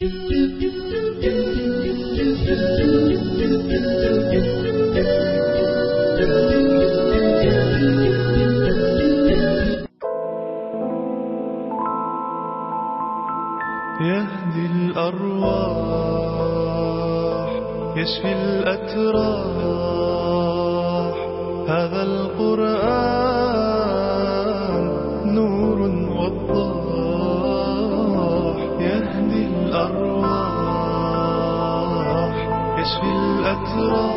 يهدي الأرواح يشفي الأتراح. هذا القرآن الأتراح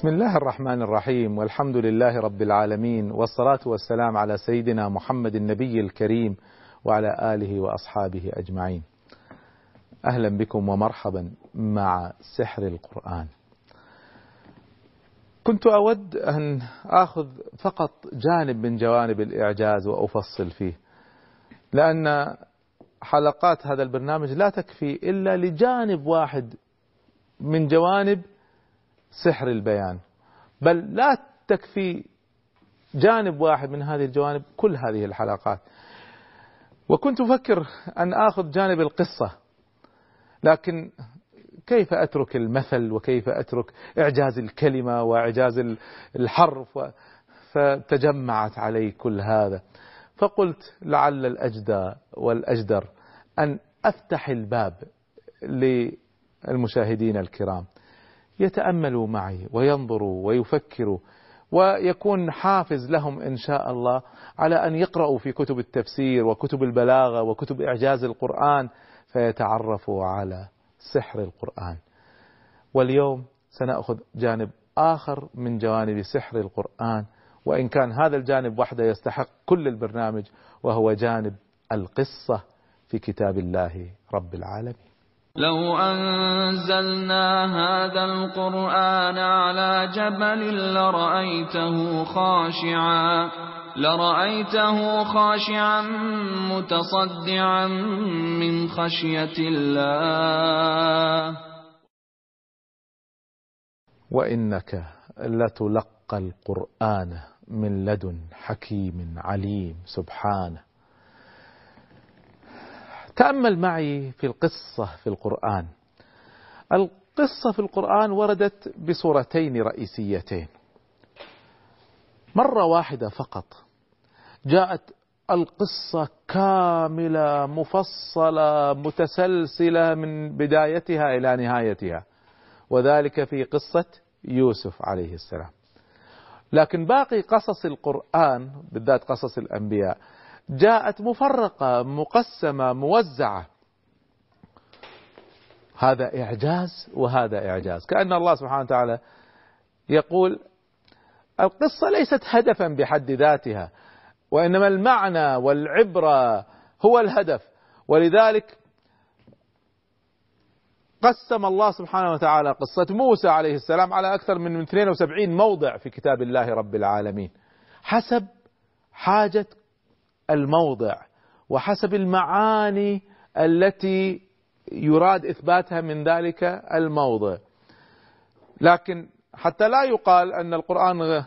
بسم الله الرحمن الرحيم والحمد لله رب العالمين والصلاة والسلام على سيدنا محمد النبي الكريم وعلى آله وأصحابه أجمعين. أهلا بكم ومرحبا مع سحر القرآن. كنت أود أن آخذ فقط جانب من جوانب الإعجاز وأفصل فيه لأن حلقات هذا البرنامج لا تكفي إلا لجانب واحد من جوانب سحر البيان. بل لا تكفي جانب واحد من هذه الجوانب كل هذه الحلقات. وكنت أفكر أن آخذ جانب القصة. لكن كيف أترك المثل وكيف أترك إعجاز الكلمة وإعجاز الحرف فتجمعت علي كل هذا. فقلت لعل الأجدى والأجدر أن أفتح الباب للمشاهدين الكرام. يتأملوا معي وينظروا ويفكروا ويكون حافز لهم إن شاء الله على أن يقرأوا في كتب التفسير وكتب البلاغة وكتب إعجاز القرآن فيتعرفوا على سحر القرآن. واليوم سنأخذ جانب آخر من جوانب سحر القرآن وإن كان هذا الجانب وحده يستحق كل البرنامج وهو جانب القصة في كتاب الله رب العالمين. لو أنزلنا هذا القرآن على جبل لرأيته خاشعا لرأيته خاشعا متصدعا من خشية الله. وإنك لتلقى القرآن من لدن حكيم عليم سبحانه. تأمل معي في القصة في القرآن. القصة في القرآن وردت بصورتين رئيسيتين. مرة واحدة فقط جاءت القصة كاملة مفصلة متسلسلة من بدايتها إلى نهايتها وذلك في قصة يوسف عليه السلام. لكن باقي قصص القرآن بالذات قصص الأنبياء جاءت مفرقة مقسمة موزعة. هذا إعجاز وهذا إعجاز. كأن الله سبحانه وتعالى يقول القصة ليست هدفا بحد ذاتها وإنما المعنى والعبرة هو الهدف. ولذلك قسم الله سبحانه وتعالى قصة موسى عليه السلام على أكثر من 72 موضع في كتاب الله رب العالمين حسب حاجة الموضع. وحسب المعاني التي يراد إثباتها من ذلك الموضع. لكن حتى لا يقال أن القرآن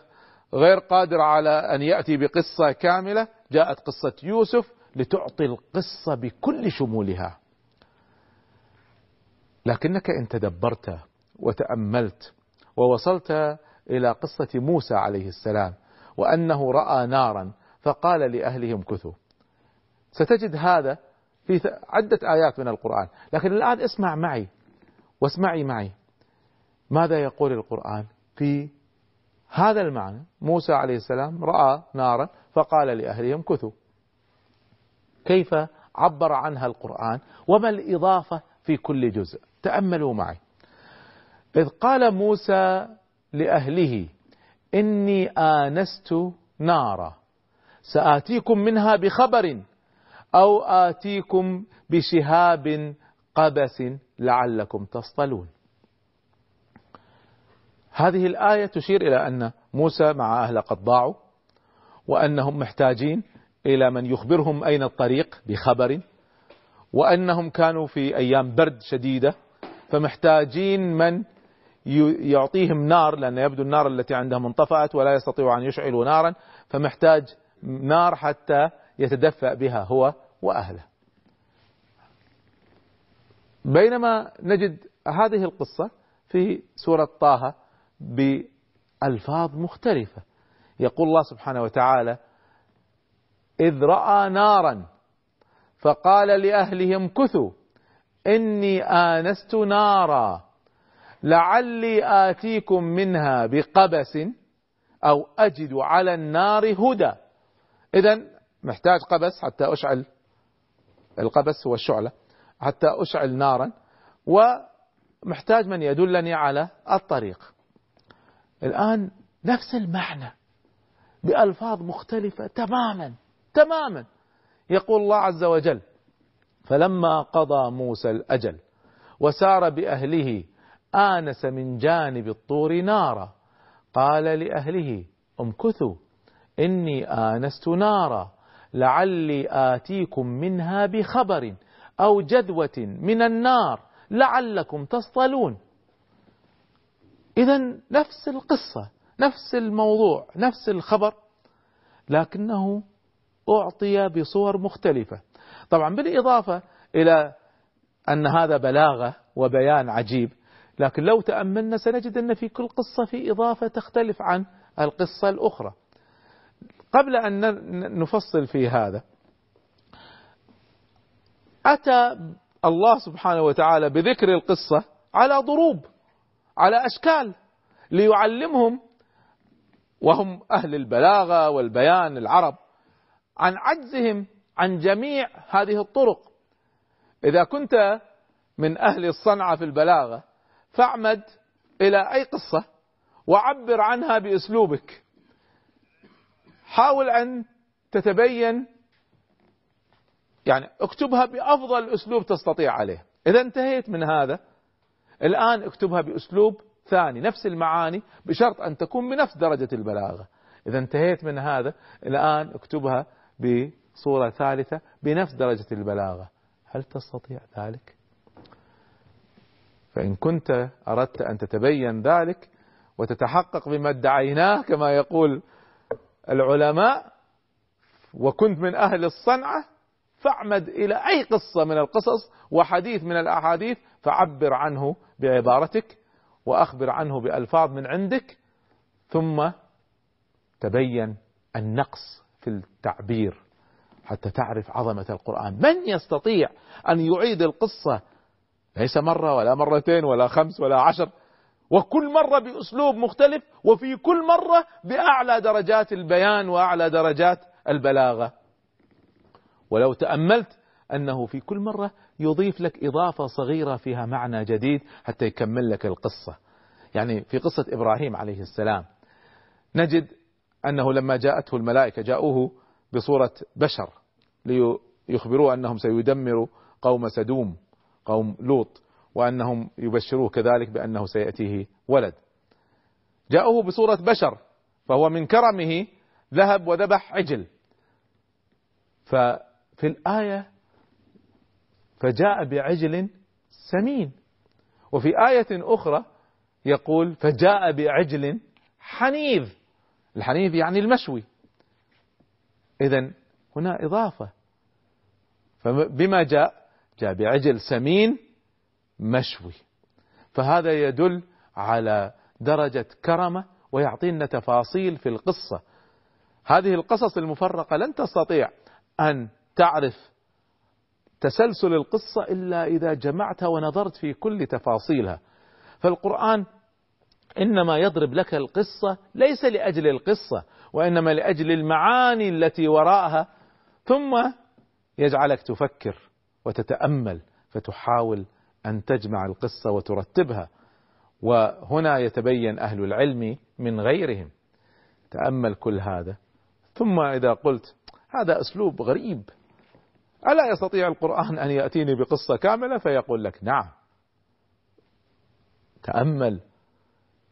غير قادر على أن يأتي بقصة كاملة جاءت قصة يوسف لتعطي القصة بكل شمولها. لكنك إن تدبرت وتأملت ووصلت إلى قصة موسى عليه السلام وأنه رأى نارا فقال لأهلهم كثوا. ستجد هذا في عدة آيات من القرآن. لكن الآن اسمع معي واسمعي معي. ماذا يقول القرآن؟ في هذا المعنى موسى عليه السلام رأى نارا فقال لأهلهم كثوا. كيف عبر عنها القرآن؟ وما الإضافة في كل جزء؟ تأملوا معي. إذ قال موسى لأهله إني آنست نارا. سآتيكم منها بخبر أو آتيكم بشهاب قبس لعلكم تصطلون. هذه الآية تشير إلى أن موسى مع أهله قد ضاعوا وأنهم محتاجين إلى من يخبرهم أين الطريق بخبر وأنهم كانوا في أيام برد شديدة فمحتاجين من يعطيهم نار لأن يبدو النار التي عندهم انطفأت ولا يستطيعوا أن يشعلوا نارا فمحتاج نار حتى يتدفأ بها هو وأهله. بينما نجد هذه القصة في سورة طه بألفاظ مختلفة. يقول الله سبحانه وتعالى إذ رأى نارا فقال لأهلهم كثوا إني آنست نارا لعلي آتيكم منها بقبس أو أجد على النار هدى. إذا محتاج قبس حتى أشعل. القبس هو الشعلة. حتى أشعل نارا. ومحتاج من يدلني على الطريق. الآن نفس المعنى بألفاظ مختلفة تماما تماما. يقول الله عز وجل فلما قضى موسى الأجل وسار بأهله آنس من جانب الطور نارا قال لأهله امكثوا إني آنست نارا لعلي آتيكم منها بخبر أو جذوة من النار لعلكم تصطلون. إذا نفس القصة نفس الموضوع نفس الخبر لكنه أعطي بصور مختلفة. طبعا بالإضافة إلى أن هذا بلاغة وبيان عجيب لكن لو تأملنا سنجد أن في كل قصة في إضافة تختلف عن القصة الأخرى. قبل أن نفصل في هذا أتى الله سبحانه وتعالى بذكر القصة على ضروب على أشكال ليعلمهم وهم أهل البلاغة والبيان العرب عن عجزهم عن جميع هذه الطرق. إذا كنت من أهل الصنعة في البلاغة فاعمد إلى أي قصة وعبر عنها بأسلوبك. حاول أن تتبين يعني اكتبها بأفضل أسلوب تستطيع عليه. إذا انتهيت من هذا الآن اكتبها بأسلوب ثاني نفس المعاني بشرط أن تكون بنفس درجة البلاغة. إذا انتهيت من هذا الآن اكتبها بصورة ثالثة بنفس درجة البلاغة. هل تستطيع ذلك؟ فإن كنت أردت أن تتبين ذلك وتتحقق بما ادعيناه كما يقول العلماء وكنت من أهل الصنعة فاعمد إلى أي قصة من القصص وحديث من الأحاديث فعبر عنه بعبارتك وأخبر عنه بألفاظ من عندك ثم تبين النقص في التعبير حتى تعرف عظمة القرآن. من يستطيع أن يعيد القصة؟ ليس مرة ولا مرتين ولا خمس ولا عشر. وكل مرة بأسلوب مختلف وفي كل مرة بأعلى درجات البيان وأعلى درجات البلاغة. ولو تأملت أنه في كل مرة يضيف لك إضافة صغيرة فيها معنى جديد حتى يكمل لك القصة. يعني في قصة إبراهيم عليه السلام نجد أنه لما جاءته الملائكة جاءوه بصورة بشر ليخبروه أنهم سيدمروا قوم سدوم قوم لوط. وأنهم يبشروه كذلك بأنه سيأتيه ولد. جاءوه بصورة بشر فهو من كرمه ذهب وذبح عجل. ففي الآية فجاء بعجل سمين. وفي آية أخرى يقول فجاء بعجل حنيذ. الحنيذ يعني المشوي. إذا هنا إضافة. فبما جاء جاء بعجل سمين مشوي. فهذا يدل على درجة كرمة ويعطينا تفاصيل في القصة. هذه القصص المفرقة لن تستطيع أن تعرف تسلسل القصة إلا إذا جمعتها ونظرت في كل تفاصيلها. فالقرآن إنما يضرب لك القصة ليس لأجل القصة وإنما لأجل المعاني التي وراءها ثم يجعلك تفكر وتتأمل فتحاول أن تجمع القصة وترتبها. وهنا يتبين أهل العلم من غيرهم. تأمل كل هذا. ثم إذا قلت هذا أسلوب غريب. ألا يستطيع القرآن أن يأتيني بقصة كاملة؟ فيقول لك نعم. تأمل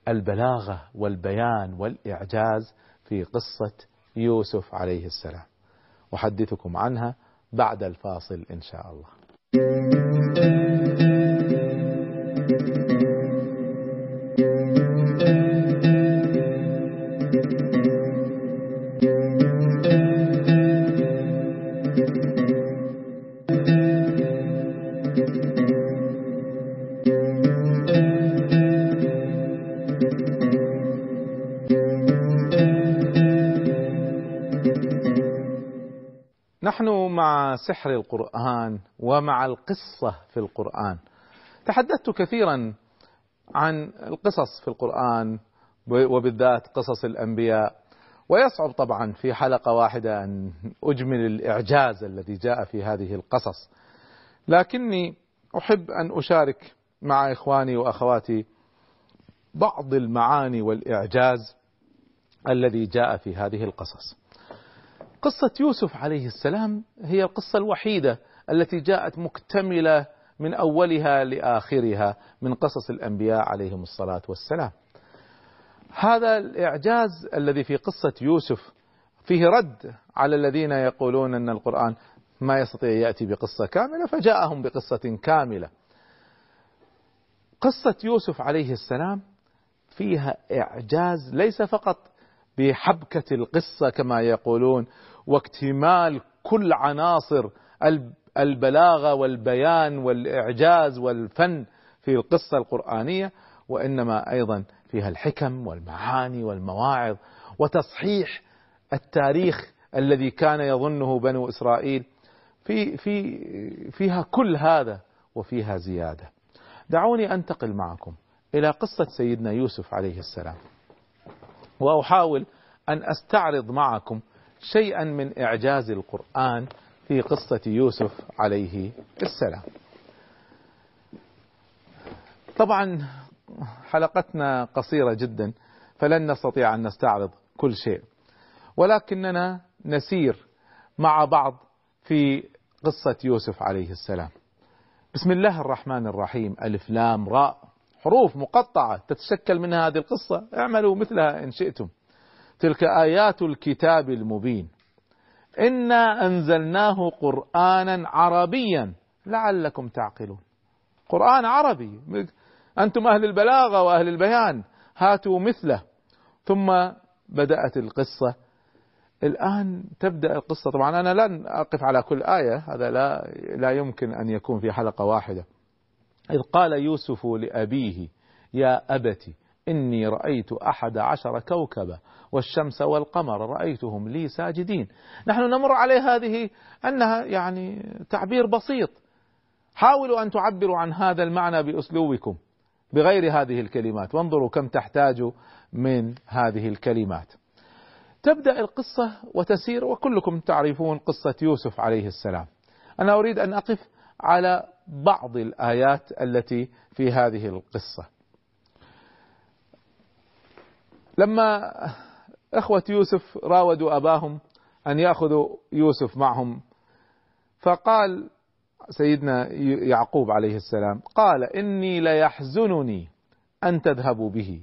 البلاغة والبيان والإعجاز في قصة يوسف عليه السلام. أحدثكم عنها بعد الفاصل إن شاء الله. نحن مع سحر القرآن ومع القصة في القرآن. تحدثت كثيرا عن القصص في القرآن وبالذات قصص الأنبياء ويصعب طبعا في حلقة واحدة أن أجمل الإعجاز الذي جاء في هذه القصص. لكني أحب أن أشارك مع إخواني وأخواتي بعض المعاني والإعجاز الذي جاء في هذه القصص. قصة يوسف عليه السلام هي القصة الوحيدة التي جاءت مكتملة من أولها لآخرها من قصص الأنبياء عليهم الصلاة والسلام. هذا الإعجاز الذي في قصة يوسف فيه رد على الذين يقولون أن القرآن ما يستطيع يأتي بقصة كاملة فجاءهم بقصة كاملة. قصة يوسف عليه السلام فيها إعجاز ليس فقط بحبكة القصة كما يقولون واكتمال كل عناصر البلاغة والبيان والإعجاز والفن في القصة القرآنية وإنما أيضا فيها الحكم والمعاني والمواعظ وتصحيح التاريخ الذي كان يظنه بنو إسرائيل. في في فيها كل هذا وفيها زيادة. دعوني أنتقل معكم إلى قصة سيدنا يوسف عليه السلام. وأحاول أن أستعرض معكم شيئا من إعجاز القرآن في قصة يوسف عليه السلام. طبعا حلقتنا قصيرة جدا فلن نستطيع أن نستعرض كل شيء. ولكننا نسير مع بعض في قصة يوسف عليه السلام. بسم الله الرحمن الرحيم. ألف لام راء. حروف مقطعة تتشكل منها هذه القصة. اعملوا مثلها إن شئتم. تلك آيات الكتاب المبين. إنا أنزلناه قرآنا عربيا. لعلكم تعقلون. قرآن عربي. أنتم أهل البلاغة وأهل البيان. هاتوا مثله. ثم بدأت القصة. الآن تبدأ القصة. طبعا أنا لن أقف على كل آية. هذا لا لا يمكن أن يكون في حلقة واحدة. إذ قال يوسف لأبيه يا أبت إني رأيت أحد عشر كوكبا والشمس والقمر رأيتهم لي ساجدين. نحن نمر عليه هذه أنها يعني تعبير بسيط. حاولوا أن تعبروا عن هذا المعنى بأسلوبكم بغير هذه الكلمات. وانظروا كم تحتاج من هذه الكلمات. تبدأ القصة وتسير وكلكم تعرفون قصة يوسف عليه السلام. أنا أريد أن أقف على بعض الآيات التي في هذه القصة. لما إخوة يوسف راودوا أباهم أن يأخذوا يوسف معهم فقال سيدنا يعقوب عليه السلام قال إني ليحزنني أن تذهبوا به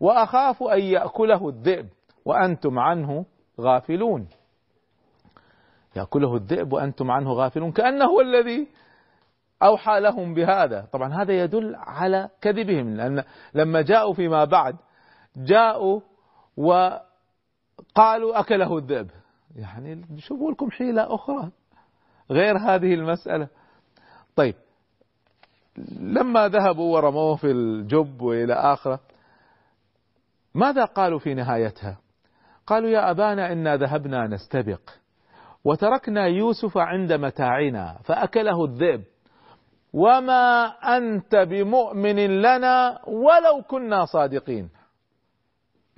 وأخاف أن يأكله الذئب وأنتم عنه غافلون. يأكله الذئب وأنتم عنه غافلون كأنه هو الذي أوحى لهم بهذا. طبعا هذا يدل على كذبهم لأن لما جاءوا فيما بعد جاءوا وقالوا أكله الذئب. يعني شوفوا لكم حيلة أخرى غير هذه المسألة. طيب لما ذهبوا ورموه في الجب وإلى آخرة ماذا قالوا في نهايتها؟ قالوا يا أبانا إنا ذهبنا نستبق وتركنا يوسف عند متاعنا فأكله الذئب. وما أنت بمؤمن لنا ولو كنا صادقين.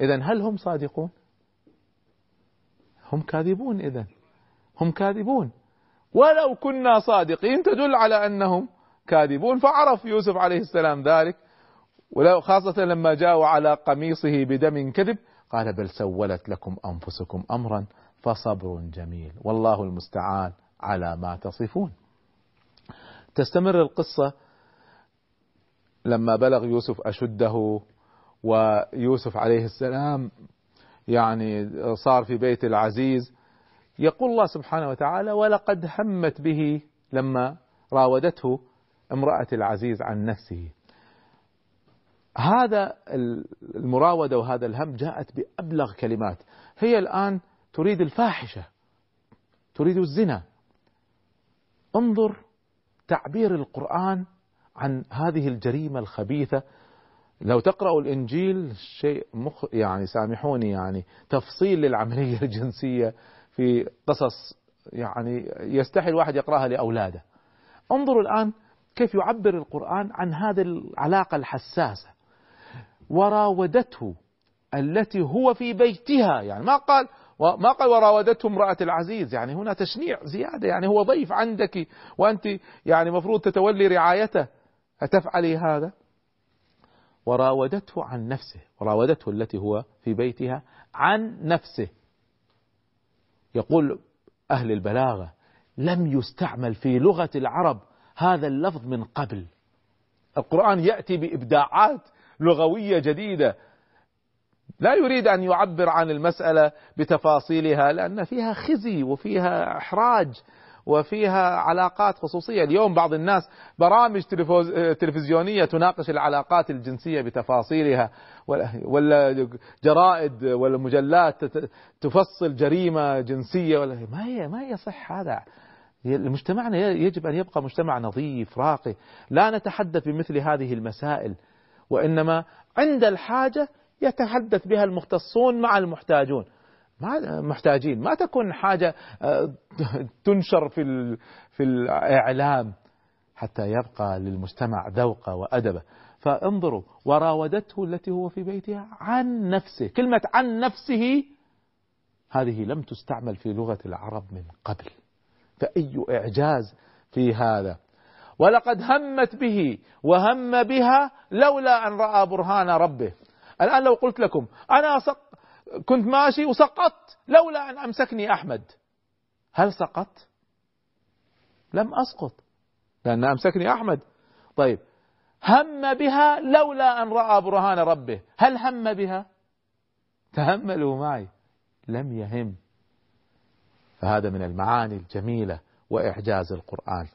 إذا هل هم صادقون؟ هم كاذبون إذا هم كاذبون. ولو كنا صادقين تدل على أنهم كاذبون. فعرف يوسف عليه السلام ذلك. ولو خاصة لما جاءوا على قميصه بدم كذب قال بل سولت لكم أنفسكم أمرا فصبر جميل. والله المستعان على ما تصفون. تستمر القصة لما بلغ يوسف أشده ويوسف عليه السلام يعني صار في بيت العزيز يقول الله سبحانه وتعالى ولقد همت به لما راودته امرأة العزيز عن نفسه. هذا المراودة وهذا الهم جاءت بأبلغ كلمات. هي الآن تريد الفاحشة تريد الزنا. انظر تعبير القرآن عن هذه الجريمة الخبيثة لو تقرأوا الإنجيل شيء مخ يعني سامحوني يعني تفصيل للعملية الجنسية في قصص يعني يستحي الواحد يقرأها لأولاده. انظروا الآن كيف يعبر القرآن عن هذه العلاقة الحساسة. وراودته التي هو في بيتها يعني ما قال ما قال وراودته امرأة العزيز يعني هنا تشنيع زيادة يعني هو ضيف عندك وأنت يعني مفروض تتولي رعايته. أتفعلي هذا؟ وراودته عن نفسه وراودته التي هو في بيتها عن نفسه. يقول أهل البلاغة لم يستعمل في لغة العرب هذا اللفظ من قبل. القرآن يأتي بإبداعات لغوية جديدة. لا يريد أن يعبر عن المسألة بتفاصيلها لأن فيها خزي وفيها إحراج. وفيها علاقات خصوصية. اليوم بعض الناس برامج تلفزيونية تناقش العلاقات الجنسية بتفاصيلها ولا جرائد ولا مجلات تفصل جريمة جنسية ولا ما هي ما يصح هذا. مجتمعنا يجب أن يبقى مجتمع نظيف راقي. لا نتحدث بمثل هذه المسائل وإنما عند الحاجة يتحدث بها المختصون مع المحتاجون. ما محتاجين ما تكون حاجة آه، تنشر في في الإعلام حتى يبقى للمجتمع ذوقه وأدبه فانظروا وراودته التي هو في بيتها عن نفسه كلمة عن نفسه هذه لم تستعمل في لغة العرب من قبل. فأي إعجاز في هذا؟ ولقد همت به وهم بها لولا أن رأى برهان ربه. الآن لو قلت لكم أنا كنت ماشي وسقطت لولا أن أمسكني أحمد. هل سقطت؟ لم أسقط لأن أمسكني أحمد. طيب هم بها لولا أن رأى برهان ربه. هل هم بها؟ تهملوا معي. لم يهم. فهذا من المعاني الجميلة وإعجاز القرآن.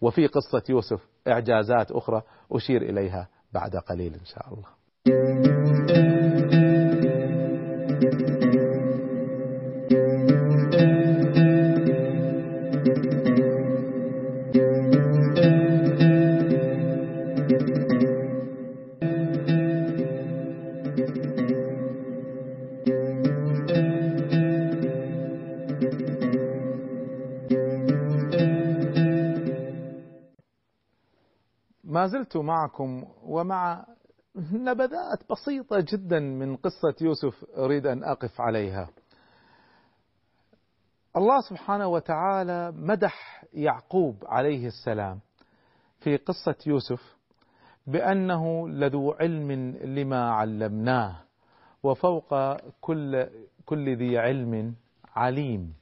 وفي قصة يوسف إعجازات أخرى أشير إليها بعد قليل إن شاء الله. معكم ومع نبذات بسيطة جدا من قصة يوسف أريد أن أقف عليها. الله سبحانه وتعالى مدح يعقوب عليه السلام في قصة يوسف بأنه لذو علم لما علمناه وفوق كل كل ذي علم عليم.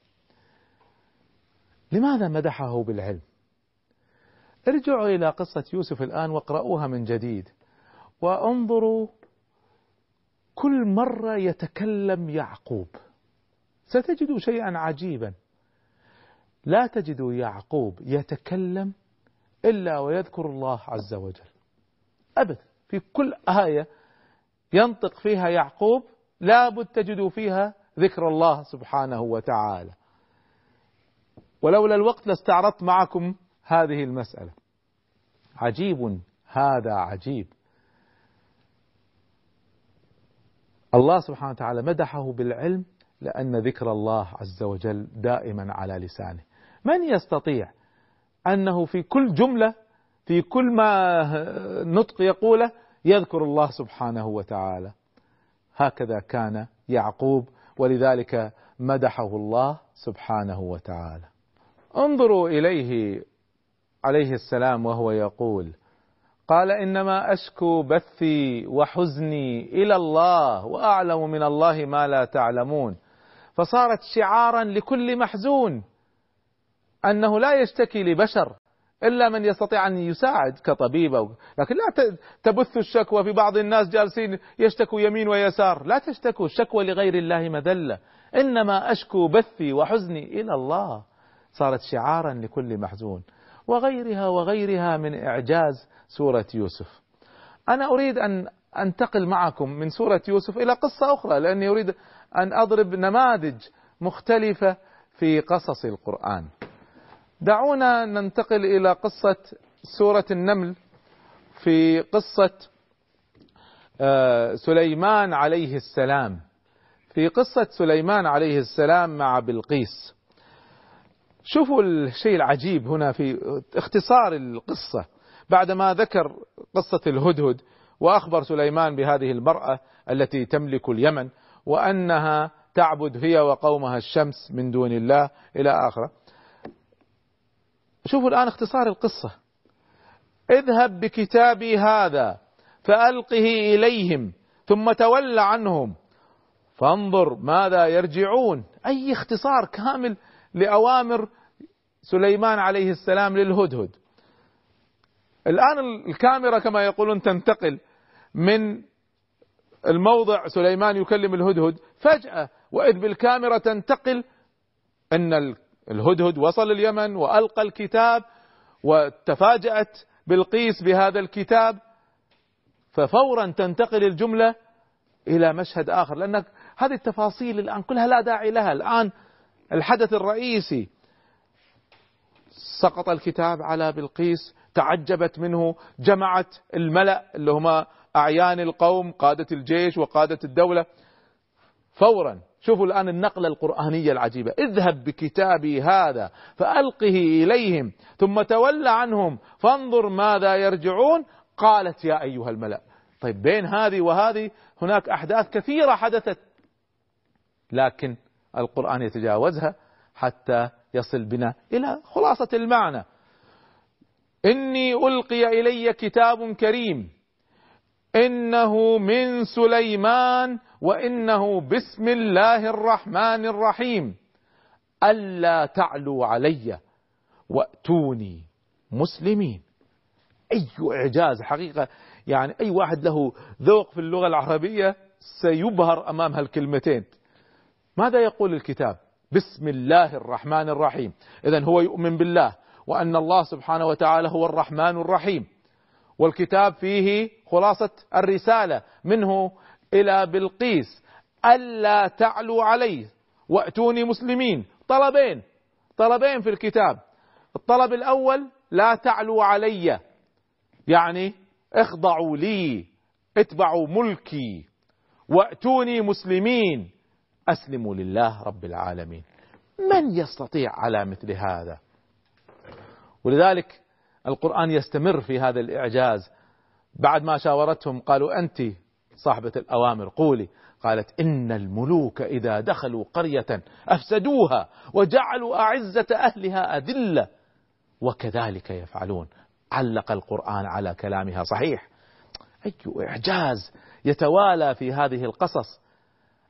لماذا مدحه بالعلم؟ ارجعوا إلى قصة يوسف الآن واقرأوها من جديد. وانظروا كل مرة يتكلم يعقوب. ستجدوا شيئا عجيبا. لا تجد يعقوب يتكلم إلا ويذكر الله عز وجل. أبدا. في كل آية ينطق فيها يعقوب لابد تجدوا فيها ذكر الله سبحانه وتعالى. ولولا الوقت لاستعرضت معكم هذه المسألة. عجيب هذا عجيب. الله سبحانه وتعالى مدحه بالعلم لأن ذكر الله عز وجل دائما على لسانه. من يستطيع أنه في كل جملة في كل ما نطق يقوله يذكر الله سبحانه وتعالى؟ هكذا كان يعقوب ولذلك مدحه الله سبحانه وتعالى. انظروا إليه عليه السلام وهو يقول قال إنما أشكو بثي وحزني إلى الله وأعلم من الله ما لا تعلمون. فصارت شعارا لكل محزون أنه لا يشتكي لبشر إلا من يستطيع أن يساعد كطبيب أو لكن لا تبث الشكوى في بعض الناس جالسين يشتكوا يمين ويسار. لا تشتكوا الشكوى لغير الله مذلة. إنما أشكو بثي وحزني إلى الله. صارت شعارا لكل محزون. وغيرها وغيرها من إعجاز سورة يوسف. أنا أريد أن أنتقل معكم من سورة يوسف إلى قصة أخرى لأني أريد أن أضرب نماذج مختلفة في قصص القرآن. دعونا ننتقل إلى قصة سورة النمل في قصة آه، سليمان عليه السلام. في قصة سليمان عليه السلام مع بلقيس. شوفوا الشيء العجيب هنا في اختصار القصة. بعدما ذكر قصة الهدهد وأخبر سليمان بهذه المرأة التي تملك اليمن وأنها تعبد هي وقومها الشمس من دون الله إلى آخره. شوفوا الآن اختصار القصة. اذهب بكتابي هذا فألقه إليهم ثم تول عنهم. فانظر ماذا يرجعون. أي اختصار كامل لأوامر سليمان عليه السلام للهدهد. الآن الكاميرا كما يقولون تنتقل من الموضع سليمان يكلم الهدهد فجأة وإذ بالكاميرا تنتقل أن ال- الهدهد وصل اليمن وألقى الكتاب وتفاجأت بلقيس بهذا الكتاب ففورا تنتقل الجملة إلى مشهد آخر لأن هذه التفاصيل الآن كلها لا داعي لها. الآن الحدث الرئيسي. سقط الكتاب على بلقيس تعجبت منه جمعت الملأ اللي هما أعيان القوم قادة الجيش وقادة الدولة. فورا شوفوا الآن النقلة القرآنية العجيبة. اذهب بكتابي هذا فألقه إليهم ثم تول عنهم فانظر ماذا يرجعون. قالت يا أيها الملأ طيب بين هذه وهذه هناك أحداث كثيرة حدثت. لكن القرآن يتجاوزها حتى يصل بنا إلى خلاصة المعنى. إني ألقي إلي كتاب كريم. إنه من سليمان وإنه بسم الله الرحمن الرحيم. ألا تعلوا علي وأتوني مسلمين. أي إعجاز حقيقة. يعني أي واحد له ذوق في اللغة العربية سيبهر أمام هالكلمتين. ماذا يقول الكتاب؟ بسم الله الرحمن الرحيم. إذا هو يؤمن بالله وأن الله سبحانه وتعالى هو الرحمن الرحيم. والكتاب فيه خلاصة الرسالة منه إلى بلقيس. ألا تعلوا عليه وأتوني مسلمين. طلبين. طلبين في الكتاب. الطلب الأول لا تعلوا علي. يعني اخضعوا لي اتبعوا ملكي وأتوني مسلمين. أسلموا لله رب العالمين. من يستطيع على مثل هذا؟ ولذلك القرآن يستمر في هذا الإعجاز. بعد ما شاورتهم قالوا أنت صاحبة الأوامر قولي. قالت إن الملوك إذا دخلوا قرية أفسدوها وجعلوا أعزة أهلها أذلة. وكذلك يفعلون. علق القرآن على كلامها. صحيح. أي إعجاز يتوالى في هذه القصص.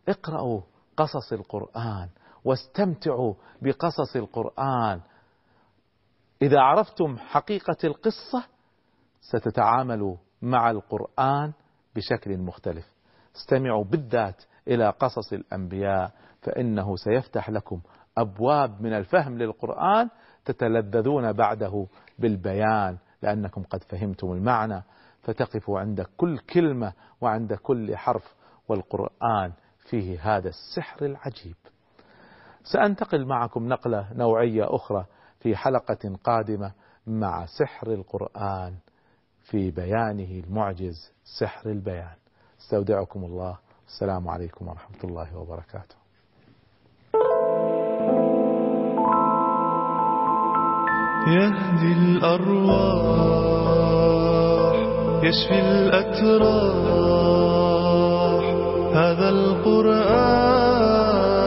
اقرأوا. قصص القرآن واستمتعوا بقصص القرآن. إذا عرفتم حقيقة القصة ستتعاملوا مع القرآن بشكل مختلف. استمعوا بالذات إلى قصص الأنبياء فإنه سيفتح لكم أبواب من الفهم للقرآن تتلذذون بعده بالبيان لأنكم قد فهمتم المعنى. فتقفوا عند كل كلمة وعند كل حرف والقرآن فيه هذا السحر العجيب. سأنتقل معكم نقلة نوعية أخرى في حلقة قادمة مع سحر القرآن في بيانه المعجز سحر البيان. استودعكم الله. السلام عليكم ورحمة الله وبركاته. يهدي الأرواح يشفي الأتراح القرآن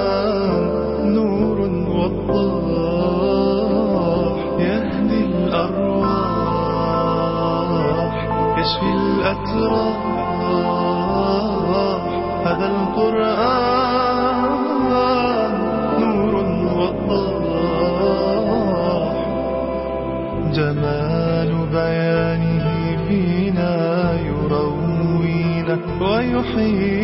نور وضاح يهدي الأرواح يشفي الأتراح. هذا القرآن نور وضاح جمال بيانه فينا يروينا ويحيينا.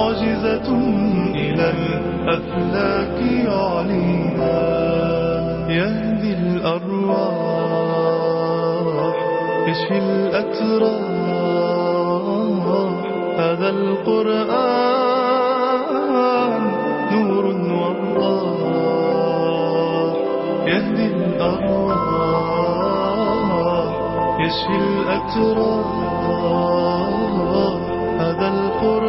معجزة إلى الأفلاك يعلينا يهدي الأرواح يشفي الأتراح. هذا القرآن نور وضاح يهدي الأرواح يشفي الأتراح. هذا القرآن